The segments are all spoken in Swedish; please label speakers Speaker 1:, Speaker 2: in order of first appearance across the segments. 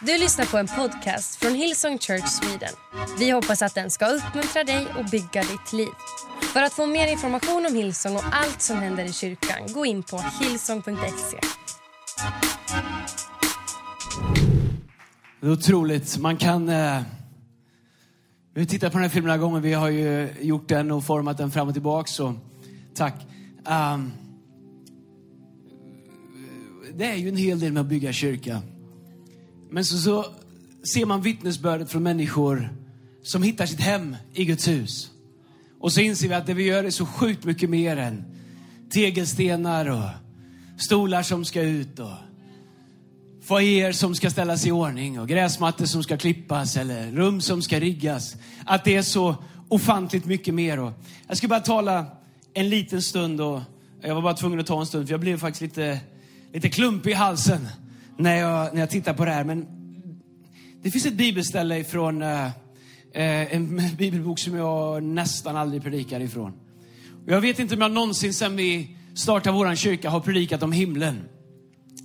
Speaker 1: Du lyssnar på en podcast från Hillsong Church Sweden. Vi hoppas att den ska uppmuntra dig och bygga ditt liv. För att få mer information om Hillsong och allt som händer i kyrkan, gå in på hillsong.se.
Speaker 2: Det är otroligt. Man kan... Eh, vi har tittat på den här filmen några gånger. Vi har ju gjort den och format den fram och tillbaka. Så tack. Um, det är ju en hel del med att bygga kyrka. Men så, så ser man vittnesbördet från människor som hittar sitt hem i Guds hus. Och så inser vi att det vi gör är så sjukt mycket mer än tegelstenar och stolar som ska ut och foajéer som ska ställas i ordning och gräsmattor som ska klippas eller rum som ska riggas. Att det är så ofantligt mycket mer. Och jag ska bara tala en liten stund och jag var bara tvungen att ta en stund för jag blev faktiskt lite, lite klumpig i halsen när jag, när jag tittar på det här. Men det finns ett bibelställe ifrån eh, eh en bibelbok som jag nästan aldrig predikar ifrån. Och jag vet inte om jag någonsin sedan vi startade vår kyrka har predikat om himlen.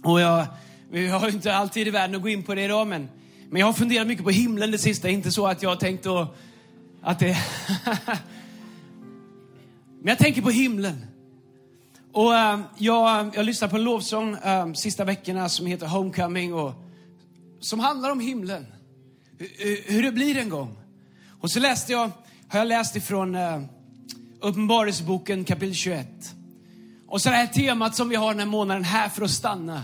Speaker 2: Och jag, vi har inte alltid i världen att gå in på det idag, men, men jag har funderat mycket på himlen det sista. Inte så att jag har tänkt att, att det... men jag tänker på himlen. Och äh, jag, jag lyssnade på en lovsång äh, sista veckorna som heter Homecoming och som handlar om himlen. Hur, hur det blir en gång. Och så läste jag, har jag läst ifrån äh, Uppenbarelseboken kapitel 21. Och så det här temat som vi har den här månaden, här för att stanna.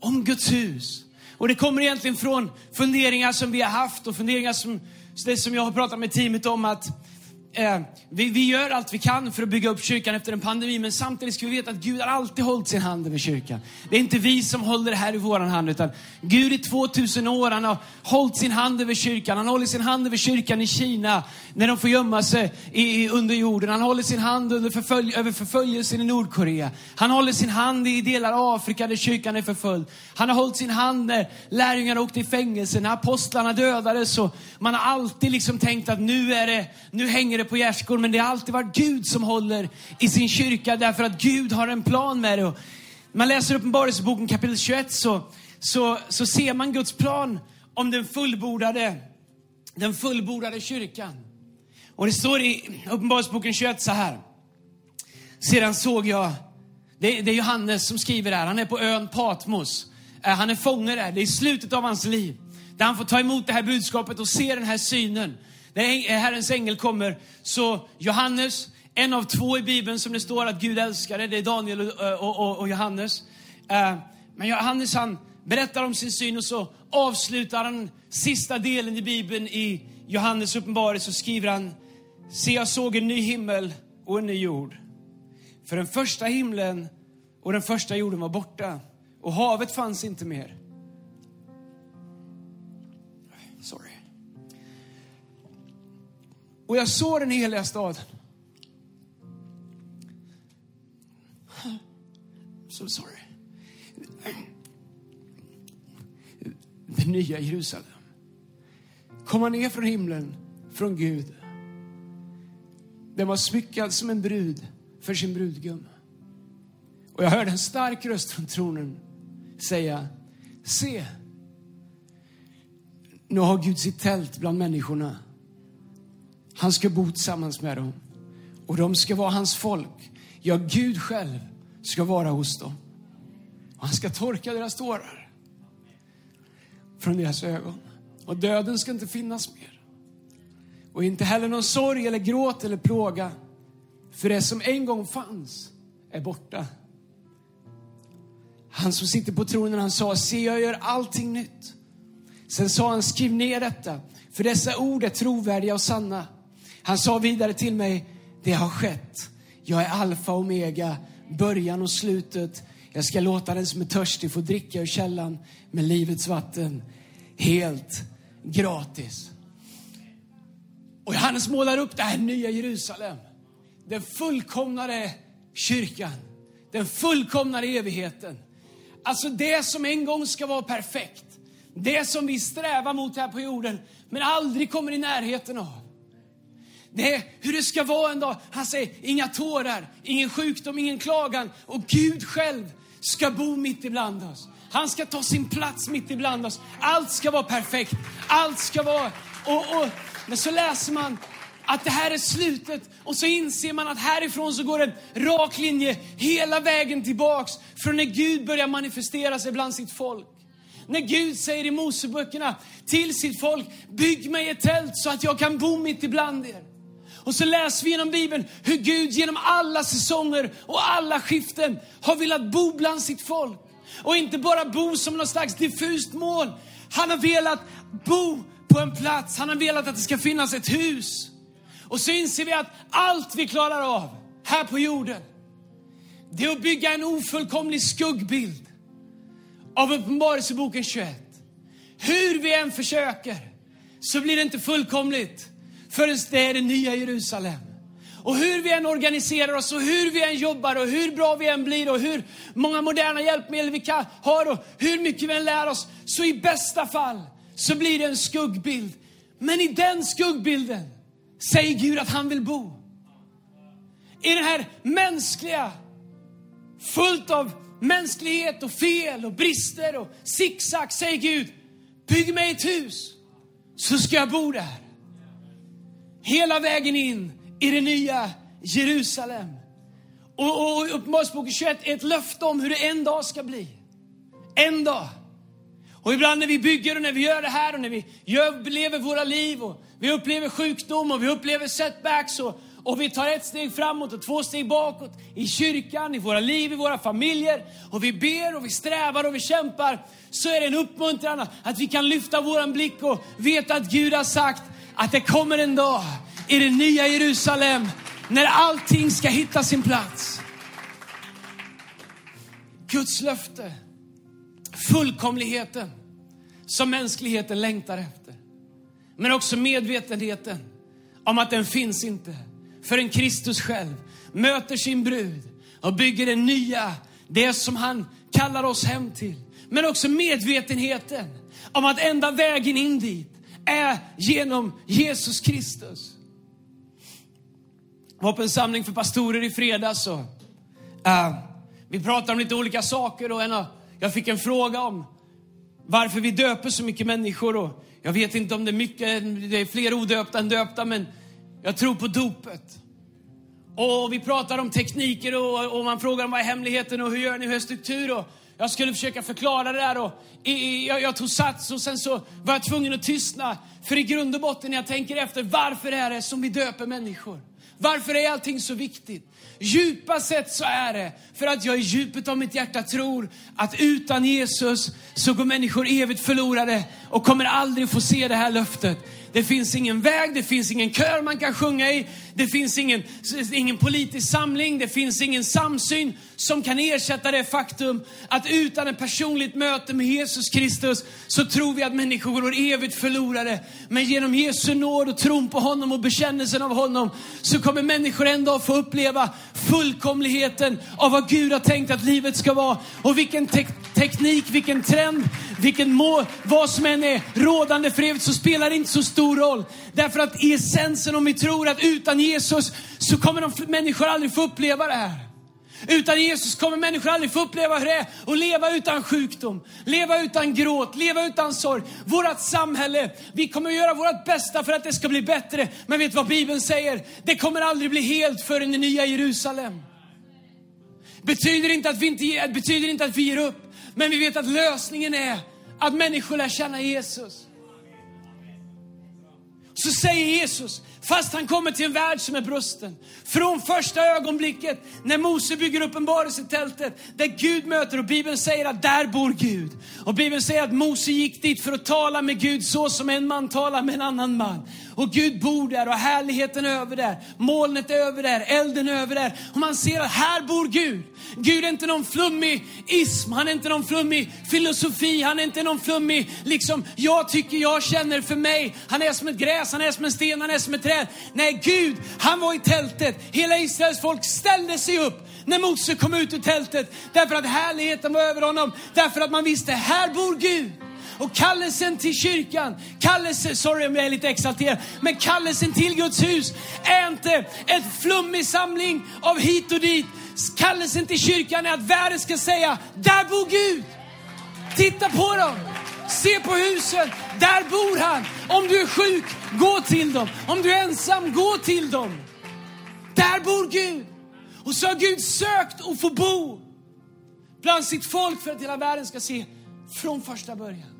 Speaker 2: Om Guds hus. Och det kommer egentligen från funderingar som vi har haft och funderingar som, det som jag har pratat med teamet om att eh, vi, vi gör allt vi kan för att bygga upp kyrkan efter en pandemi, men samtidigt ska vi veta att Gud har alltid hållit sin hand över kyrkan. Det är inte vi som håller det här i våran hand, utan Gud i 2000 år, han har hållit sin hand över kyrkan. Han håller sin hand över kyrkan i Kina, när de får gömma sig i, i, under jorden. Han håller sin hand under förfölj, över förföljelsen i Nordkorea. Han håller sin hand i delar av Afrika där kyrkan är förföljd. Han har hållit sin hand när lärjungarna åkte i fängelse, när apostlarna dödades. Och man har alltid liksom tänkt att nu, är det, nu hänger det på gärdsgården, men det har alltid varit Gud som håller i sin kyrka därför att Gud har en plan med det. Och man läser Uppenbarelseboken kapitel 21 så, så, så ser man Guds plan om den fullbordade, den fullbordade kyrkan. Och det står i Uppenbarelseboken 21 så här. Sedan såg jag, det, det är Johannes som skriver det här, han är på ön Patmos. Eh, han är fånge där, det är slutet av hans liv. Där han får ta emot det här budskapet och se den här synen. När eh, Herrens ängel kommer, så Johannes, en av två i Bibeln som det står att Gud älskade, det är Daniel och, eh, och, och Johannes. Eh, men Johannes han berättar om sin syn och så avslutar han sista delen i Bibeln i Johannes uppenbarelse så skriver han, se jag såg en ny himmel och en ny jord. För den första himlen och den första jorden var borta och havet fanns inte mer. Och jag såg den heliga staden. So sorry. Det nya Jerusalem. Komma ner från himlen, från Gud. Den var smyckad som en brud för sin brudgum. Och jag hörde en stark röst från tronen säga, se, nu har Gud sitt tält bland människorna. Han ska bo tillsammans med dem. Och de ska vara hans folk. Ja, Gud själv ska vara hos dem. Och han ska torka deras tårar från deras ögon. Och döden ska inte finnas mer. Och inte heller någon sorg eller gråt eller plåga. För det som en gång fanns är borta. Han som sitter på tronen, han sa, se jag gör allting nytt. Sen sa han, skriv ner detta, för dessa ord är trovärdiga och sanna. Han sa vidare till mig, det har skett. Jag är alfa och omega, början och slutet. Jag ska låta den som är törstig få dricka ur källan med livets vatten. Helt gratis. Och Johannes målar upp det här nya Jerusalem. Den fullkomnade kyrkan. Den fullkomnade evigheten. Alltså det som en gång ska vara perfekt. Det som vi strävar mot här på jorden, men aldrig kommer i närheten av. Nej, hur det ska vara en dag. Han säger inga tårar, ingen sjukdom, ingen klagan. Och Gud själv ska bo mitt ibland oss. Han ska ta sin plats mitt ibland oss. Allt ska vara perfekt. Allt ska vara... Och, och, men så läser man att det här är slutet och så inser man att härifrån så går en rak linje hela vägen tillbaks från när Gud börjar manifestera sig bland sitt folk. När Gud säger i Moseböckerna till sitt folk, bygg mig ett tält så att jag kan bo mitt ibland er. Och så läser vi genom Bibeln hur Gud genom alla säsonger och alla skiften har velat bo bland sitt folk. Och inte bara bo som något slags diffust mål. Han har velat bo på en plats. Han har velat att det ska finnas ett hus. Och så inser vi att allt vi klarar av här på jorden, det är att bygga en ofullkomlig skuggbild av Uppenbarelseboken 21. Hur vi än försöker så blir det inte fullkomligt förrän det är det nya Jerusalem. Och hur vi än organiserar oss och hur vi än jobbar och hur bra vi än blir och hur många moderna hjälpmedel vi kan, har och hur mycket vi än lär oss, så i bästa fall så blir det en skuggbild. Men i den skuggbilden säger Gud att han vill bo. I den här mänskliga, fullt av mänsklighet och fel och brister och zigzag säger Gud, bygg mig ett hus så ska jag bo där. Hela vägen in i det nya Jerusalem. Och, och Uppenbarelseboken 21 är ett löfte om hur det en dag ska bli. En dag. Och ibland när vi bygger och när vi gör det här och när vi gör, lever våra liv och vi upplever sjukdom och vi upplever setbacks och, och vi tar ett steg framåt och två steg bakåt i kyrkan, i våra liv, i våra familjer och vi ber och vi strävar och vi kämpar så är det en uppmuntran att vi kan lyfta våran blick och veta att Gud har sagt att det kommer en dag i det nya Jerusalem när allting ska hitta sin plats. Guds löfte, fullkomligheten som mänskligheten längtar efter. Men också medvetenheten om att den finns inte förrän Kristus själv möter sin brud och bygger det nya, det som han kallar oss hem till. Men också medvetenheten om att enda vägen in dit är genom Jesus Kristus. Jag var på en samling för pastorer i fredags och uh, vi pratade om lite olika saker och en av, jag fick en fråga om varför vi döper så mycket människor. Och jag vet inte om det är mycket, det är fler odöpta än döpta, men jag tror på dopet. Och vi pratar om tekniker och, och man frågar om vad är hemligheten och hur gör ni, hur är struktur? Och jag skulle försöka förklara det där och i, jag, jag tog sats och sen så var jag tvungen att tystna. För i grund och botten när jag tänker efter, varför är det som vi döper människor? Varför är allting så viktigt? Djupa sett så är det för att jag i djupet av mitt hjärta tror att utan Jesus så går människor evigt förlorade och kommer aldrig få se det här löftet. Det finns ingen väg, det finns ingen kör man kan sjunga i, det finns ingen, ingen politisk samling, det finns ingen samsyn som kan ersätta det faktum att utan ett personligt möte med Jesus Kristus så tror vi att människor går evigt förlorade. Men genom Jesu nåd och tron på honom och bekännelsen av honom så kommer människor en dag få uppleva fullkomligheten av vad Gud har tänkt att livet ska vara. Och vilken te teknik, vilken trend, vilken mål, vad som än är rådande för evigt så spelar det inte så stor roll. Därför att i essensen om vi tror att utan Jesus så kommer de människor aldrig få uppleva det här. Utan Jesus kommer människor aldrig få uppleva hur det är att leva utan sjukdom, leva utan gråt, leva utan sorg. Vårat samhälle, vi kommer att göra vårt bästa för att det ska bli bättre. Men vet vad Bibeln säger? Det kommer aldrig bli helt förrän i nya Jerusalem. Betyder inte att vi, inte, betyder inte att vi ger upp, men vi vet att lösningen är att människor lär känna Jesus. Så säger Jesus, Fast han kommer till en värld som är brusten. Från första ögonblicket när Mose bygger upp en tältet där Gud möter och Bibeln säger att där bor Gud. Och Bibeln säger att Mose gick dit för att tala med Gud så som en man talar med en annan man. Och Gud bor där och härligheten är över där. Molnet är över där, elden är över där. Och man ser att här bor Gud. Gud är inte någon flummig ism, han är inte någon flummig filosofi, han är inte någon flummig, liksom, jag tycker, jag känner för mig. Han är som ett gräs, han är som en sten, han är som ett träd. Nej, Gud, han var i tältet. Hela Israels folk ställde sig upp när Mose kom ut ur tältet. Därför att härligheten var över honom. Därför att man visste, här bor Gud. Och kallelsen till kyrkan, kallelsen, sorry om jag är lite exalterad, men kallelsen till Guds hus är inte en flummig samling av hit och dit. Kallelsen till kyrkan är att världen ska säga, där bor Gud. Titta på dem! Se på husen, där bor han. Om du är sjuk, gå till dem. Om du är ensam, gå till dem. Där bor Gud. Och så har Gud sökt att få bo bland sitt folk för att hela världen ska se från första början.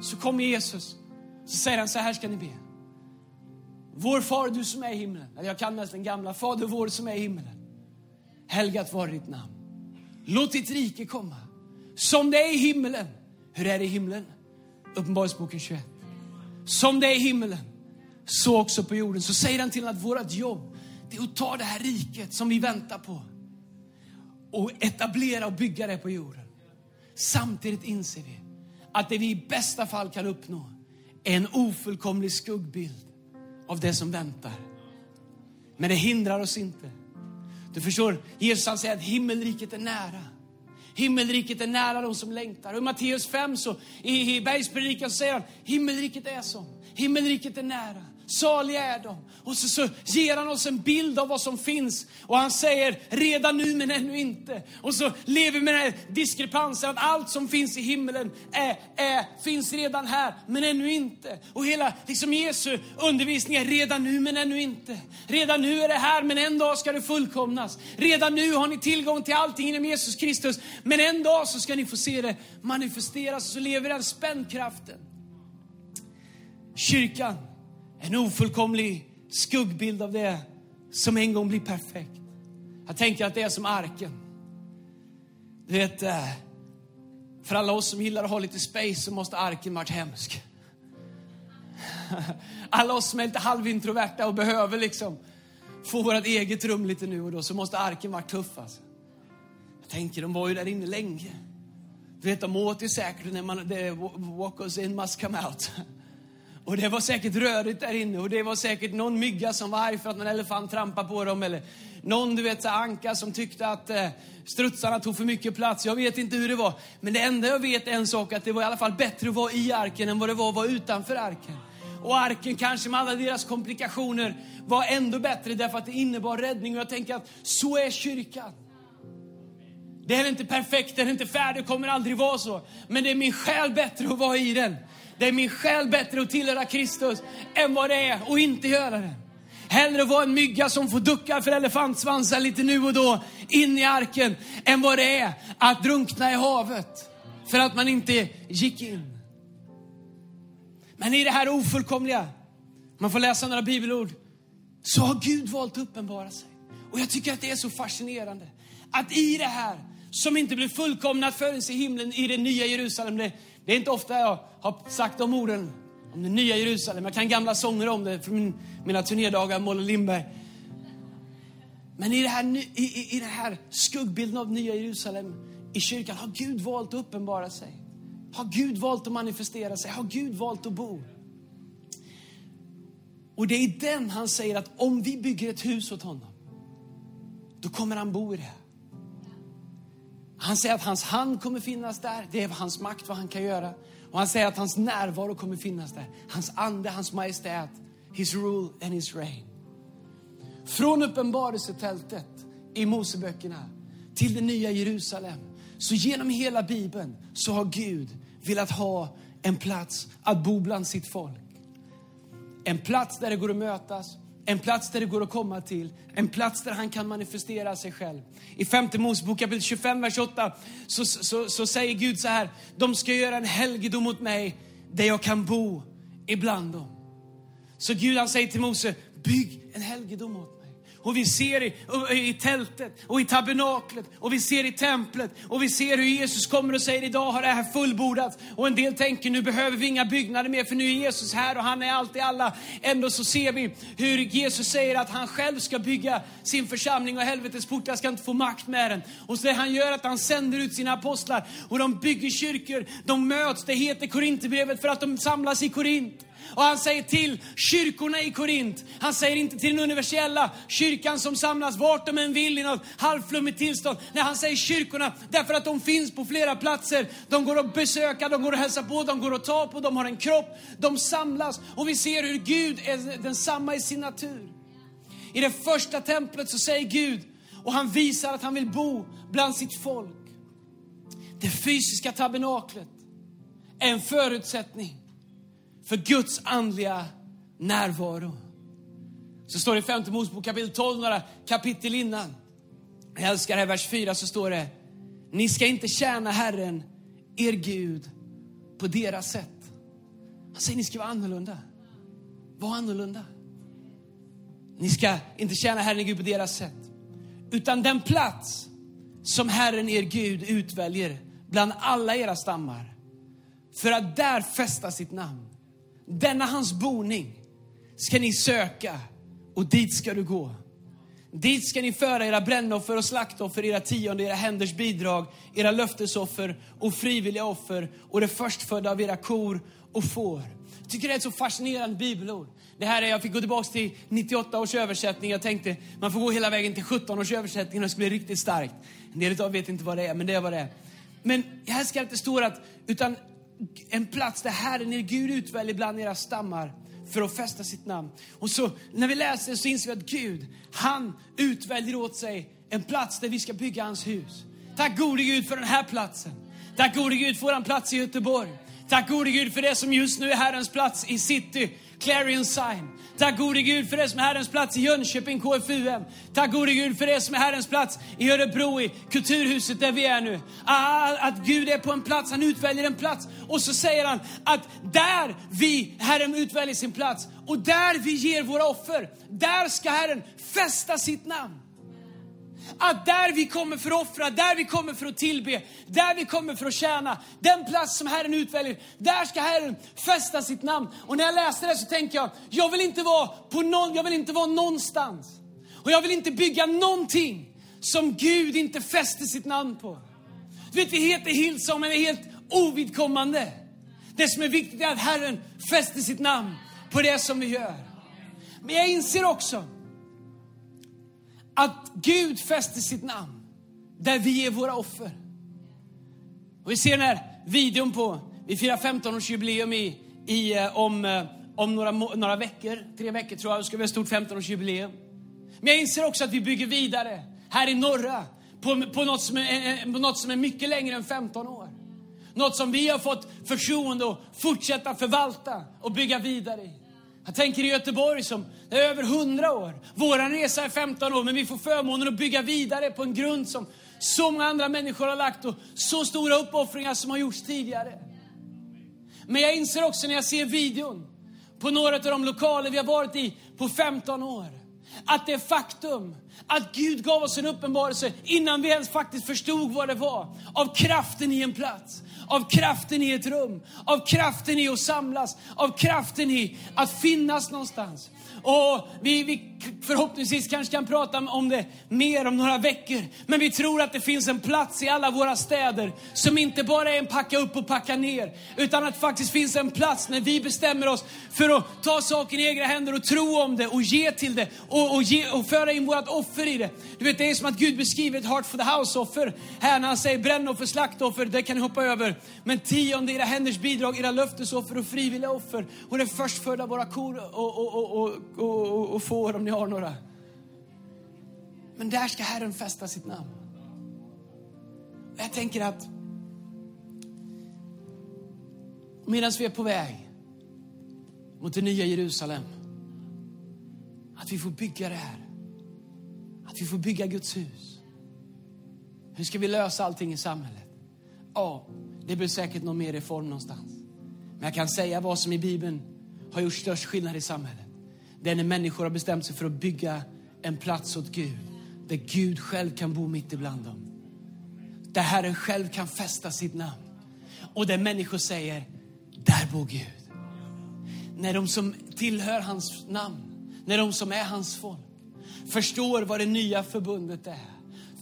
Speaker 2: Så kommer Jesus, så säger han så här ska ni be. Vår far du som är i himlen. Jag kan nästan gamla. Fader vår som är i himlen. Helgat vare ditt namn. Låt ditt rike komma. Som det är i himlen. Hur är det i himlen? Uppenbarelseboken 21. Som det är i himlen, så också på jorden. Så säger han till att vårt jobb, det är att ta det här riket som vi väntar på och etablera och bygga det på jorden. Samtidigt inser vi att det vi i bästa fall kan uppnå är en ofullkomlig skuggbild av det som väntar. Men det hindrar oss inte. Du förstår, Jesus han säger att himmelriket är nära. Himmelriket är nära de som längtar. Och i Matteus 5 så, i, i bergspredikan säger han, himmelriket är som, himmelriket är nära. Saliga är de. Och så, så ger han oss en bild av vad som finns. Och han säger redan nu men ännu inte. Och så lever vi med den här diskrepansen att allt som finns i himlen är, är, finns redan här men ännu inte. Och hela liksom Jesu undervisning är redan nu men ännu inte. Redan nu är det här men en dag ska det fullkomnas. Redan nu har ni tillgång till allting inom Jesus Kristus. Men en dag så ska ni få se det manifesteras och så lever den spännkraften. Kyrkan en ofullkomlig skuggbild av det som en gång blir perfekt. Jag tänker att det är som arken. Du vet, eh, för alla oss som gillar att ha lite space så måste arken varit hemsk. Alla oss som är lite halvintroverta och behöver liksom få vårt eget rum lite nu och då så måste arken varit tuff alltså. Jag tänker, de var ju där inne länge. Du vet, de åt ju säkert när man, the walkers in must come out. Och det var säkert rörigt där inne och det var säkert någon mygga som var arg för att någon elefant trampade på dem eller någon du vet anka som tyckte att eh, strutsarna tog för mycket plats. Jag vet inte hur det var. Men det enda jag vet är en sak att det var i alla fall bättre att vara i arken än vad det var att vara utanför arken. Och arken kanske med alla deras komplikationer var ändå bättre därför att det innebar räddning. Och jag tänker att så är kyrkan. Det är inte perfekt, den är inte färdig, kommer aldrig vara så. Men det är min själ bättre att vara i den det är min själ bättre att tillhöra Kristus än vad det är att inte göra det. Hellre vara en mygga som får ducka för elefantsvansar lite nu och då in i arken än vad det är att drunkna i havet för att man inte gick in. Men i det här ofullkomliga, man får läsa några bibelord, så har Gud valt att uppenbara sig. Och jag tycker att det är så fascinerande att i det här som inte blir fullkomnat förrän i himlen i det nya Jerusalem, det, det är inte ofta jag har sagt de orden om det nya Jerusalem. Jag kan gamla sånger om det från min, mina turnédagar, Molle Lindberg. Men i det, här, i, i, i den här skuggbilden av nya Jerusalem i kyrkan har Gud valt att uppenbara sig. Har Gud valt att manifestera sig? Har Gud valt att bo? Och det är i den han säger att om vi bygger ett hus åt honom, då kommer han bo i det. Han säger att hans hand kommer finnas där. Det är hans makt, vad han kan göra. Och han säger att hans närvaro kommer finnas där. Hans ande, hans majestät, his rule and his reign. Från uppenbarelsetältet i Moseböckerna till det nya Jerusalem. Så genom hela Bibeln så har Gud velat ha en plats att bo bland sitt folk. En plats där det går att mötas, en plats där det går att komma till. En plats där han kan manifestera sig själv. I femte Mosebok kapitel 25, vers 8 så, så, så säger Gud så här. De ska göra en helgedom mot mig där jag kan bo ibland dem. Så Gud han säger till Mose, bygg en helgedom åt mig. Och vi ser i, i tältet och i tabernaklet och vi ser i templet och vi ser hur Jesus kommer och säger idag har det här fullbordats. Och en del tänker nu behöver vi inga byggnader mer för nu är Jesus här och han är allt i alla. Ändå så ser vi hur Jesus säger att han själv ska bygga sin församling och helvetets portar ska inte få makt med den. Och så det han gör att han sänder ut sina apostlar och de bygger kyrkor. De möts, det heter Korinthierbrevet för att de samlas i Korint. Och han säger till kyrkorna i Korint, han säger inte till den universella kyrkan som samlas vart de än vill i något halvflummigt tillstånd. Nej, han säger kyrkorna därför att de finns på flera platser. De går att besöka, de går att hälsa på, de går att ta på, de har en kropp, de samlas. Och vi ser hur Gud är densamma i sin natur. I det första templet så säger Gud, och han visar att han vill bo bland sitt folk. Det fysiska tabernaklet är en förutsättning för Guds andliga närvaro. Så står det i femte Mosebok kapitel 12, några kapitel innan. Jag älskar det här, vers 4 så står det, ni ska inte tjäna Herren, er Gud, på deras sätt. Han säger ni ska vara annorlunda. Var annorlunda. Ni ska inte tjäna Herren, er Gud, på deras sätt. Utan den plats som Herren, er Gud, utväljer bland alla era stammar för att där fästa sitt namn. Denna hans boning ska ni söka och dit ska du gå. Dit ska ni föra era brännoffer och slaktoffer, era tionde, era händers bidrag, era löftesoffer och frivilliga offer och det förstfödda av era kor och får. Jag tycker det är ett så fascinerande bibelord. Det här är, jag fick gå tillbaka till 98 års översättning. Jag tänkte man får gå hela vägen till 17 års översättning och det ska bli riktigt starkt. En del av vet inte vad det är, men det är vad det är. Men här ska det inte stå att, utan en plats där Herren, er Gud, utväljer bland era stammar för att fästa sitt namn. Och så när vi läser så inser vi att Gud, han utväljer åt sig en plats där vi ska bygga hans hus. Tack gode Gud för den här platsen. Tack gode Gud för vår plats i Göteborg. Tack gode Gud för det som just nu är Herrens plats i city, Clarion Sign. Tack gode Gud för det som är Herrens plats i Jönköping, KFUM. Tack gode Gud för det som är Herrens plats i Örebro, i Kulturhuset där vi är nu. Ah, att Gud är på en plats, han utväljer en plats. Och så säger han att där vi, Herren utväljer sin plats och där vi ger våra offer, där ska Herren fästa sitt namn. Att där vi kommer för att offra, där vi kommer för att tillbe, där vi kommer för att tjäna, den plats som Herren utväljer, där ska Herren fästa sitt namn. Och när jag läste det så tänker jag, jag vill inte vara på någon, jag vill inte vara någonstans. Och jag vill inte bygga någonting som Gud inte fäster sitt namn på. Du vet, vi heter Hillsong, men det är helt ovidkommande. Det som är viktigt är att Herren fäster sitt namn på det som vi gör. Men jag inser också att Gud fäster sitt namn där vi är våra offer. Och vi ser den här videon på, vi firar 15-årsjubileum i, i, eh, om, eh, om några, några veckor, tre veckor tror jag, det ska vi ha ett stort 15-årsjubileum. Men jag inser också att vi bygger vidare här i norra på, på, något som är, eh, på något som är mycket längre än 15 år. Något som vi har fått förtroende att fortsätta förvalta och bygga vidare i. Jag tänker i Göteborg som är över 100 år. Vår resa är 15 år, men vi får förmånen att bygga vidare på en grund som så många andra människor har lagt och så stora uppoffringar som har gjorts tidigare. Men jag inser också när jag ser videon på några av de lokaler vi har varit i på 15 år, att det faktum att Gud gav oss en uppenbarelse innan vi ens faktiskt förstod vad det var, av kraften i en plats, av kraften i ett rum, av kraften i att samlas, av kraften i att finnas någonstans. Och vi, vi förhoppningsvis kanske kan prata om det mer om några veckor. Men vi tror att det finns en plats i alla våra städer som inte bara är en packa upp och packa ner. Utan att det faktiskt finns en plats när vi bestämmer oss för att ta saken i egna händer och tro om det och ge till det och, och, ge, och föra in vårt offer i det. Du vet, det är som att Gud beskriver ett Heart for the House-offer. Här när han säger brännoffer, slaktoffer, det kan ni hoppa över. Men tionde era händers bidrag, era löftesoffer och frivilliga offer och det förstfödda våra kor och, och, och, och, och, och får om ni har några. Men där ska Herren fästa sitt namn. Jag tänker att medan vi är på väg mot det nya Jerusalem, att vi får bygga det här. Att vi får bygga Guds hus. Hur ska vi lösa allting i samhället? Ja, det blir säkert någon mer reform någonstans. Men jag kan säga vad som i Bibeln har gjort störst skillnad i samhället. Det är när människor har bestämt sig för att bygga en plats åt Gud. Där Gud själv kan bo mitt ibland dem. Där Herren själv kan fästa sitt namn. Och där människor säger, där bor Gud. När de som tillhör hans namn, när de som är hans folk förstår vad det nya förbundet är.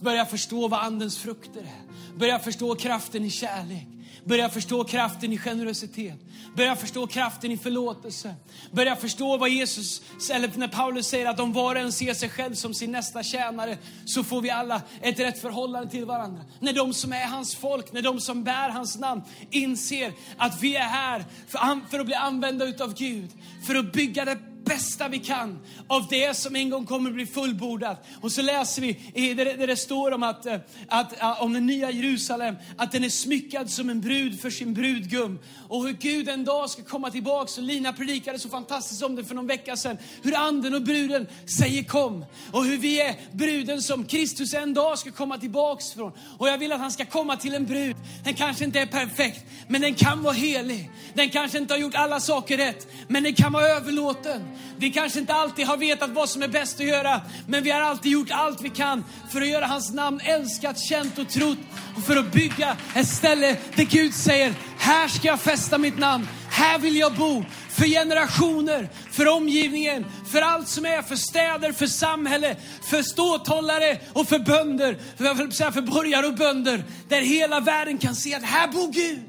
Speaker 2: Börjar förstå vad andens frukter är. Börjar förstå kraften i kärlek. Börja förstå kraften i generositet. Börja förstå kraften i förlåtelse. Börja förstå vad Jesus, eller när Paulus säger att om var och en ser sig själv som sin nästa tjänare, så får vi alla ett rätt förhållande till varandra. När de som är hans folk, när de som bär hans namn inser att vi är här för, för att bli använda utav Gud, för att bygga det bästa vi kan av det som en gång kommer att bli fullbordat. Och så läser vi där det, står om, att, eh, att, att, om den nya Jerusalem, att den är smyckad som en brud för sin brudgum. Och hur Gud en dag ska komma tillbaks. Och Lina predikade så fantastiskt om det för någon vecka sedan. Hur anden och bruden säger kom. Och hur vi är bruden som Kristus en dag ska komma tillbaks från. Och jag vill att han ska komma till en brud. Den kanske inte är perfekt, men den kan vara helig. Den kanske inte har gjort alla saker rätt, men den kan vara överlåten. Vi kanske inte alltid har vetat vad som är bäst att göra, men vi har alltid gjort allt vi kan för att göra hans namn älskat, känt och trott. Och för att bygga ett ställe där Gud säger, här ska jag fästa mitt namn. Här vill jag bo för generationer, för omgivningen, för allt som är, för städer, för samhälle, för ståthållare och för bönder, för, säga för borgare och bönder. Där hela världen kan se att här bor Gud.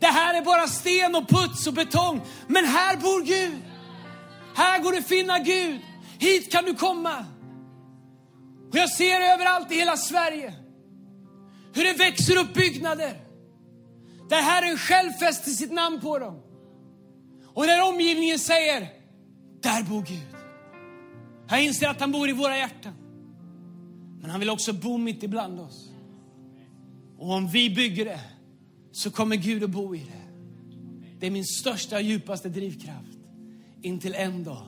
Speaker 2: Det här är bara sten och puts och betong, men här bor Gud. Här går det att finna Gud. Hit kan du komma. Och jag ser överallt i hela Sverige hur det växer upp byggnader där Herren själv fäster sitt namn på dem. Och där omgivningen säger, där bor Gud. Jag inser att han bor i våra hjärtan. Men han vill också bo mitt ibland oss. Och om vi bygger det så kommer Gud att bo i det. Det är min största och djupaste drivkraft. Intill en dag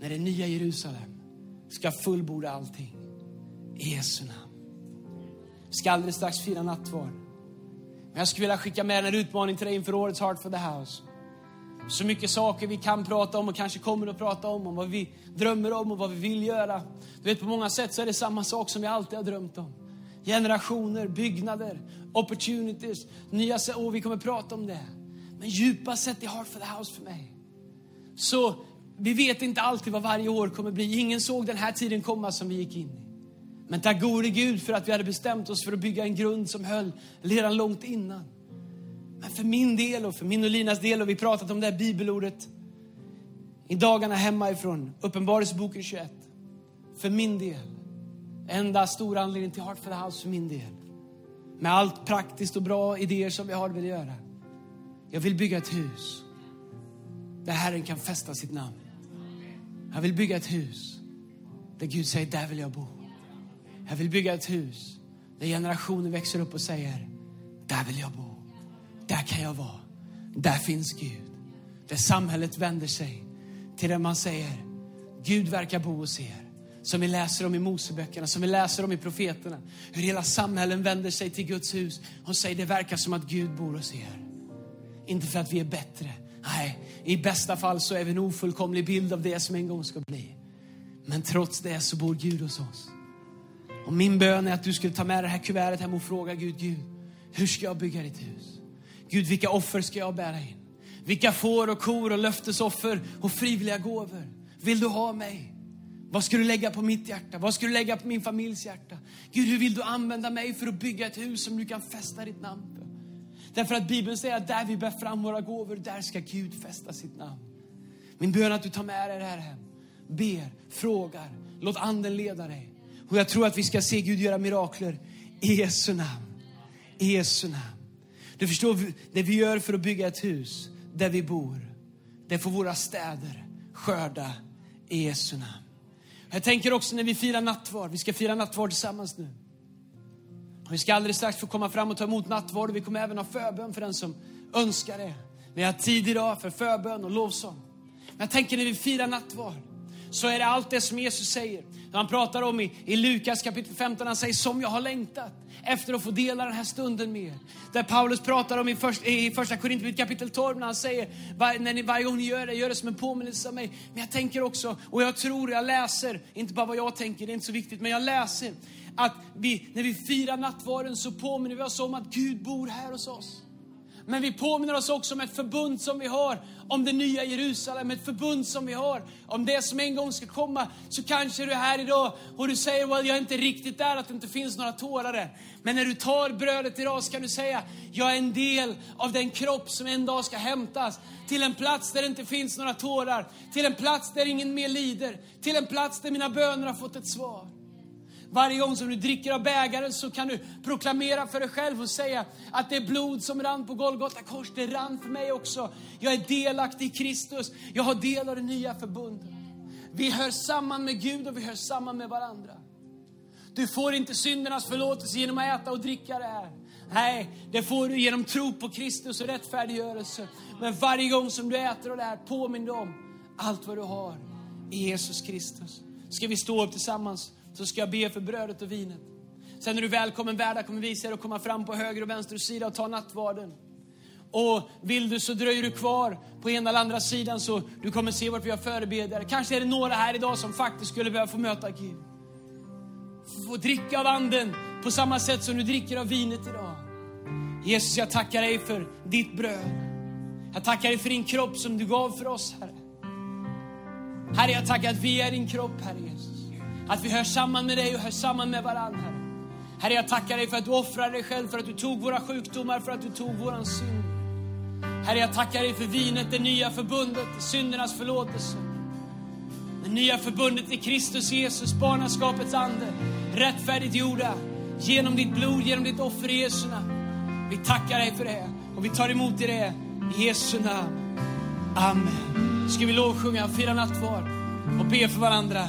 Speaker 2: när det nya Jerusalem ska fullborda allting. I Jesu namn. Vi ska alldeles strax fira nattvard. Men jag skulle vilja skicka med en utmaning till dig inför årets Heart for the House. Så mycket saker vi kan prata om och kanske kommer att prata om, om vad vi drömmer om och vad vi vill göra. Du vet, på många sätt så är det samma sak som vi alltid har drömt om. Generationer, byggnader, opportunities, nya och vi kommer att prata om det. Men djupa sett i Heart for the House för mig. Så vi vet inte alltid vad varje år kommer bli. Ingen såg den här tiden komma som vi gick in i. Men tack gode Gud för att vi hade bestämt oss för att bygga en grund som höll redan långt innan. Men för min del och för min och Linas del, och vi pratat om det här bibelordet i dagarna hemma ifrån Uppenbarelseboken 21. För min del, enda stora anledningen till Heart for the House för min del. Med allt praktiskt och bra idéer som vi har vill göra. Jag vill bygga ett hus där Herren kan fästa sitt namn. Jag vill bygga ett hus där Gud säger, där vill jag bo. Jag vill bygga ett hus där generationer växer upp och säger, där vill jag bo. Där kan jag vara. Där finns Gud. Där samhället vänder sig till det man säger, Gud verkar bo hos er. Som vi läser om i Moseböckerna, som vi läser om i profeterna. Hur hela samhällen vänder sig till Guds hus och säger, det verkar som att Gud bor hos er. Inte för att vi är bättre. Nej, i bästa fall så är vi en ofullkomlig bild av det som en gång ska bli. Men trots det så bor Gud hos oss. Och min bön är att du skulle ta med det här kuvertet hem och fråga Gud, Gud, hur ska jag bygga ditt hus? Gud, vilka offer ska jag bära in? Vilka får och kor och löftesoffer och frivilliga gåvor vill du ha mig? Vad ska du lägga på mitt hjärta? Vad ska du lägga på min familjs hjärta? Gud, hur vill du använda mig för att bygga ett hus som du kan fästa ditt namn på? Därför att Bibeln säger att där vi bär fram våra gåvor, där ska Gud fästa sitt namn. Min bön är att du tar med dig det här hem. Ber, frågar, låt anden leda dig. Och jag tror att vi ska se Gud göra mirakler i Jesu namn. I Jesu namn. Du förstår, det vi gör för att bygga ett hus där vi bor, det får våra städer skörda i Jesu namn. Jag tänker också när vi firar nattvard, vi ska fira nattvard tillsammans nu. Vi ska alldeles strax få komma fram och ta emot nattvard och vi kommer även ha förbön för den som önskar det. Vi har tid idag för förbön och lovsång. Men jag tänker när vi firar nattvard så är det allt det som Jesus säger. Han pratar om i, i Lukas kapitel 15, han säger som jag har längtat efter att få dela den här stunden med er. Där Paulus pratar om i, först, i första Korinthierbrevet kapitel 12 när han säger, var, när ni, varje gång ni gör det, gör det som en påminnelse av mig. Men jag tänker också, och jag tror, jag läser, inte bara vad jag tänker, det är inte så viktigt, men jag läser att vi, när vi firar nattvarden så påminner vi oss om att Gud bor här hos oss. Men vi påminner oss också om ett förbund som vi har, om det nya Jerusalem, ett förbund som vi har, om det som en gång ska komma. Så kanske du är här idag och du säger, well, jag är inte riktigt där, att det inte finns några tårar än. Men när du tar brödet idag så kan du säga, jag är en del av den kropp som en dag ska hämtas till en plats där det inte finns några tårar, till en plats där ingen mer lider, till en plats där mina böner har fått ett svar. Varje gång som du dricker av bägaren så kan du proklamera för dig själv och säga att det blod som rann på Golgata kors, det rann för mig också. Jag är delaktig i Kristus. Jag har del av det nya förbundet. Vi hör samman med Gud och vi hör samman med varandra. Du får inte syndernas förlåtelse genom att äta och dricka det här. Nej, det får du genom tro på Kristus och rättfärdiggörelse. Men varje gång som du äter av det här, påminn dig om allt vad du har i Jesus Kristus. Ska vi stå upp tillsammans så ska jag be för brödet och vinet. Sen är du välkommen, värdar kommer visa dig att komma fram på höger och vänster sida och ta nattvarden. Och vill du så dröjer du kvar på ena eller andra sidan så du kommer se vart vi har förebedjare. Kanske är det några här idag som faktiskt skulle behöva få möta Gud. Få dricka av anden på samma sätt som du dricker av vinet idag. Jesus, jag tackar dig för ditt bröd. Jag tackar dig för din kropp som du gav för oss, Herre. Herre, jag tackar att vi är din kropp, Herre Jesus. Att vi hör samman med dig och hör samman med varandra, Herre. Herre, jag tackar dig för att du offrade dig själv, för att du tog våra sjukdomar, för att du tog våran synd. Herre, jag tackar dig för vinet, det nya förbundet, syndernas förlåtelse. Det nya förbundet i Kristus Jesus, barnaskapets ande, rättfärdigt gjorda genom ditt blod, genom ditt offer i Jesu namn. Vi tackar dig för det och vi tar emot i det i Jesu namn. Amen. Ska vi lovsjunga, fira nattvard och be för varandra